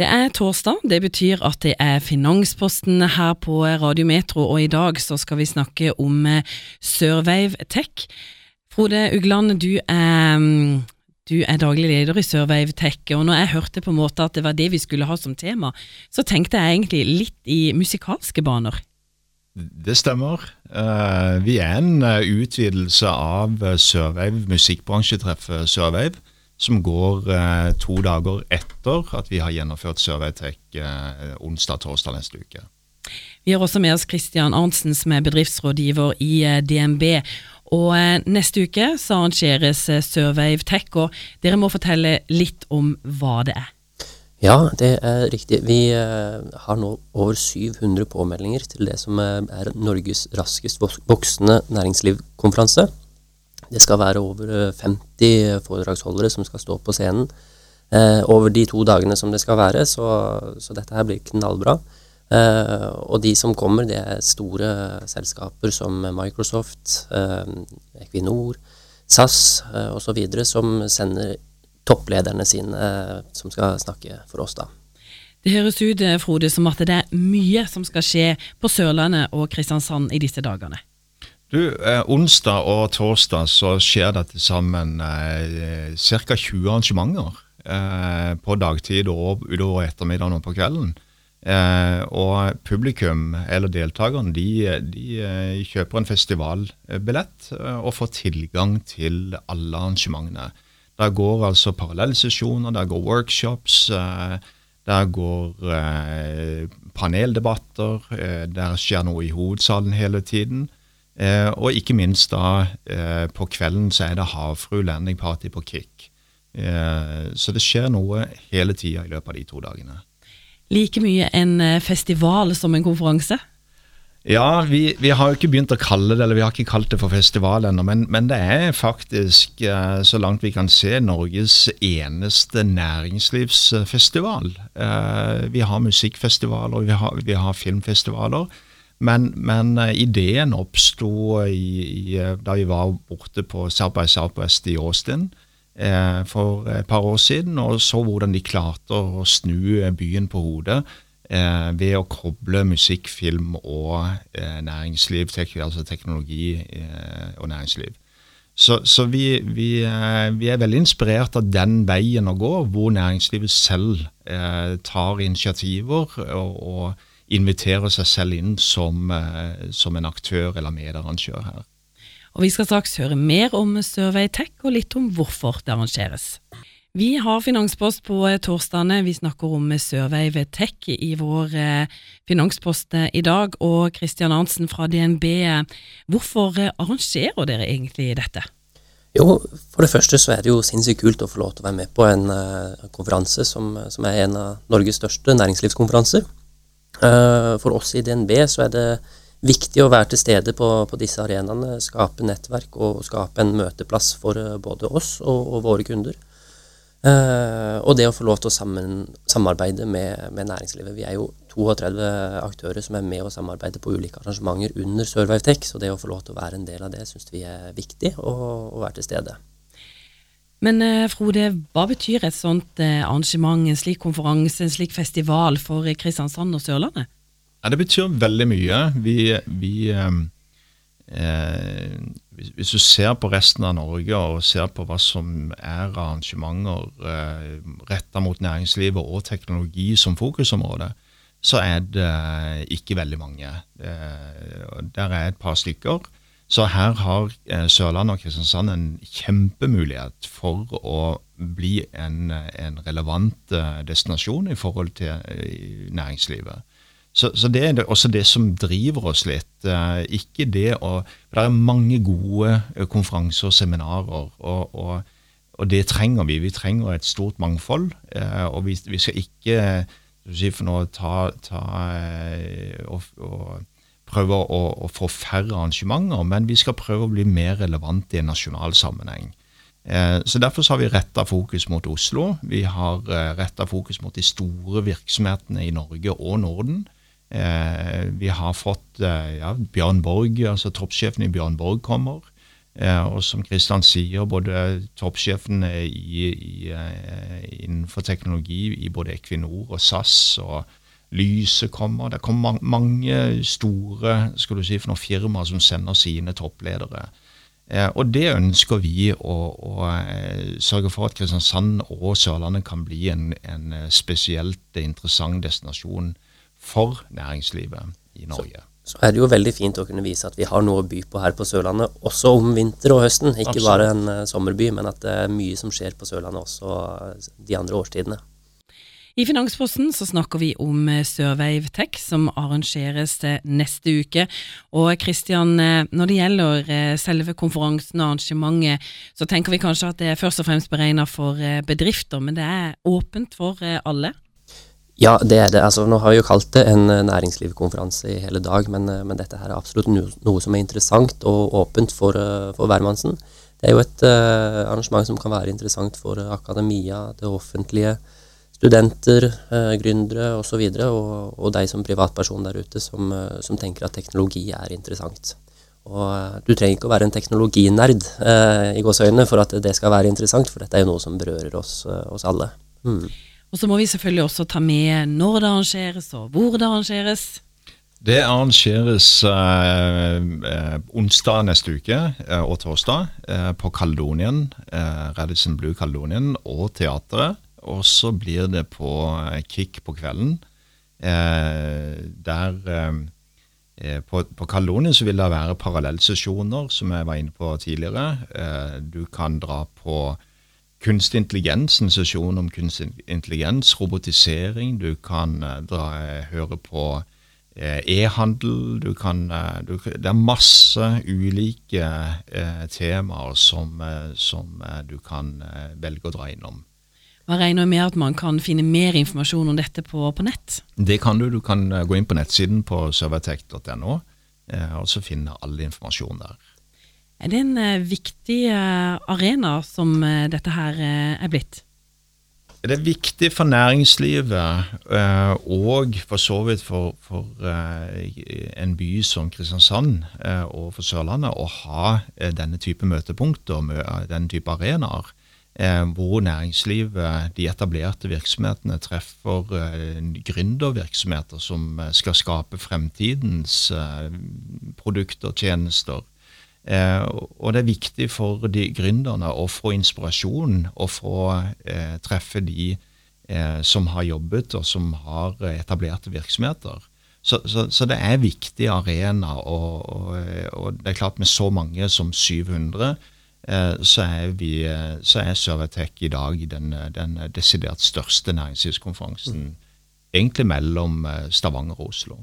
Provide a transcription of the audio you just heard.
Det er torsdag, det betyr at det er Finansposten her på Radio Metro, og i dag så skal vi snakke om eh, Sørveiv Tech. Frode Ugland, du er, mm, du er daglig leder i Sørveiv Tech, og når jeg hørte på en måte at det var det vi skulle ha som tema, så tenkte jeg egentlig litt i musikalske baner. Det stemmer. Eh, vi er en eh, utvidelse av Sørveiv musikkbransjetreffet Sørveiv som går eh, to dager etter at vi har gjennomført Surveytech eh, onsdag-torsdag neste uke. Vi har også med oss Christian Arntzen, som er bedriftsrådgiver i eh, DNB. Og eh, neste uke så arrangeres eh, Survey Tech, og dere må fortelle litt om hva det er. Ja, det er riktig. Vi eh, har nå over 700 påmeldinger til det som er Norges raskest voksende næringslivskonferanse. Det skal være over 50 eh, foredragsholdere som skal stå på scenen eh, over de to dagene som det skal være, så, så dette her blir knallbra. Eh, og de som kommer, det er store selskaper som Microsoft, eh, Equinor, SAS eh, osv., som sender topplederne sine eh, som skal snakke for oss, da. Det høres ut eh, Frode, som at det er mye som skal skje på Sørlandet og Kristiansand i disse dagene. Du, eh, Onsdag og torsdag så skjer det til sammen eh, ca. 20 arrangementer eh, på dagtid og utover ettermiddagen og på kvelden. Eh, og publikum, eller deltakerne, de, de eh, kjøper en festivalbillett eh, og får tilgang til alle arrangementene. Der går altså parallellsesjoner, der går workshops. Der går paneldebatter. Der skjer noe i hovedsalen hele tiden. Eh, og ikke minst da eh, på kvelden så er det Havfru landing party på Kick. Eh, så det skjer noe hele tida i løpet av de to dagene. Like mye en eh, festival som en konferanse? Ja, vi, vi, har jo ikke begynt å kalle det eller vi har ikke kalt det for festival ennå, men, men, det er faktisk, eh, så langt vi kan se, Norges eneste næringslivsfestival. Eh, vi har musikkfestivaler, vi har, vi har filmfestivaler. Men, men uh, ideen oppsto uh, da vi var borte på South by Southwest i Austin eh, for et par år siden, og så hvordan de klarte å snu byen på hodet ved å koble musikk, film og næringsliv, tek altså teknologi og næringsliv. Så, så vi, vi, vi, er veldig inspirert av den veien å gå, hvor næringslivet selv tar initiativer og, og inviterer seg selv inn som, eh, som en aktør eller medarrangør her. Og Vi skal straks høre mer om Survey Tech og litt om hvorfor det arrangeres. Vi har Finanspost på torsdagene. Vi snakker om Survey Tech i vår eh, Finanspost i dag. Og Kristian Arntzen fra DNB, hvorfor arrangerer dere egentlig dette? Jo, For det første så er det jo sinnssykt kult å få lov til å være med på en uh, konferanse som, som, er en av Norges største næringslivskonferanser. Eh, for oss i DNB så er det viktig å være til stede på, på disse arenaene, skape nettverk og skape en møteplass for eh, både oss og, og våre kunder. Uh, og det å få lov til å sammen, samarbeide med, med, næringslivet. Vi er jo 32 aktører som er med og samarbeider på ulike arrangementer under Survive Tech, så det å få lov til å være en del av det syns vi er viktig, å være til stede. Men eh, Frode, hva betyr et sånt eh, arrangement, en slik konferanse, en slik festival for Kristiansand og Sørlandet? Ja, Det betyr veldig mye. Vi, vi ehm, eh, Hvis du ser på resten av Norge og ser på hva som er arrangementer eh, retta mot næringslivet og teknologi som fokusområde, så er det ikke veldig mange. Eh, der er et par stykker. Så her har eh, Sørlandet og Kristiansand en kjempemulighet for å bli en, en relevant eh, destinasjon i forhold til eh, næringslivet. Så, så, det er også det som driver oss litt. Ikke det å det er mange gode konferanser og seminarer, og, og, og, det trenger vi. Vi trenger et stort mangfold. Og vi, vi skal ikke for nå ta, ta og, og prøve å, å, få færre arrangementer, men vi skal prøve å bli mer relevante i en nasjonal sammenheng. Eh, så Derfor har vi retta fokus mot Oslo. Vi har eh, retta fokus mot de store virksomhetene i Norge og Norden. Eh, vi har fått ja, Bjørn Borg, altså toppsjefen i Bjørn Borg kommer. Og som Kristian sier, både toppsjefene innenfor teknologi i både Equinor og SAS og Lyset kommer. Det kommer mange store skal du si, firmaer som sender sine toppledere. Eh, og det ønsker vi å, å eh, sørge for at Kristiansand og Sørlandet kan bli en, en eh, spesielt interessant destinasjon for næringslivet i Norge. Så, så, er det jo veldig fint å kunne vise at vi har noe å by på her på Sørlandet, også om vinter og høsten. Ikke Absolutt. bare en sommerby, men at det er mye som skjer på Sørlandet også de andre årstidene. I Finansposten så snakker vi om eh, Sørveiv Tech, som arrangeres neste uke. Og Kristian, eh, når det gjelder eh, selve konferansen og arrangementet, så tenker vi kanskje at det er først og fremst beregnet for bedrifter, men det er åpent for alle? Ja, det er det. Altså, nå har vi jo kalt det en næringslivskonferanse i hele dag, men, men dette her er absolutt noe, som er interessant og åpent for, for hvermannsen. Det er jo et uh, arrangement som kan være interessant for akademia, det offentlige, studenter, eh, gründere osv., og, så videre, og, og deg som privatperson der ute som, eh, som, tenker at teknologi er interessant. Og eh, Du trenger ikke å være en teknologinerd eh, i gåseøynene for at det skal være interessant, for dette er jo noe som berører oss, eh, oss alle. Mm. Og Så må vi selvfølgelig også ta med når det arrangeres og hvor det arrangeres. Det arrangeres eh, onsdag neste uke eh, og torsdag eh, på Kaledonien, Radisson Blue Kaledonien og teatret. Og så blir det på eh, Kick på kvelden. Eh, der eh, eh På, på Kaloni så vil det være parallellsesjoner, som jeg var inne på tidligere. Eh, du kan dra på kunstig intelligens, en sesjon om kunstig intelligens, robotisering. Du kan eh, dra, høre på e-handel. Du kan du, Det er masse ulike temaer som, som du kan velge å dra innom. Jeg regner med at man kan finne mer informasjon om dette på, på nett? Det kan du. Du kan eh, gå inn på nettsiden på servertech.no, eh, og så finne all informasjon der. Er det en uh, viktig arena som dette her er blitt? Det er viktig for næringslivet og for så vidt for, for en by som Kristiansand og for Sørlandet å ha denne type møtepunkter, denne type arenaer eh, hvor næringslivet, de etablerte virksomhetene, treffer eh, gründervirksomheter som eh, skal skape fremtidens eh, produkter og tjenester. Eh, og det er viktig for de gründerne å få inspirasjon og få eh, treffe de som har jobbet og som har etablerte virksomheter. Så, så, så, det er viktig arena, og, og, og, det er klart med så mange som 700 Eh, så er, vi, eh, så er Servatec i dag den, den desidert største næringslivskonferansen. Mm. Egentlig mellom eh, Stavanger og Oslo.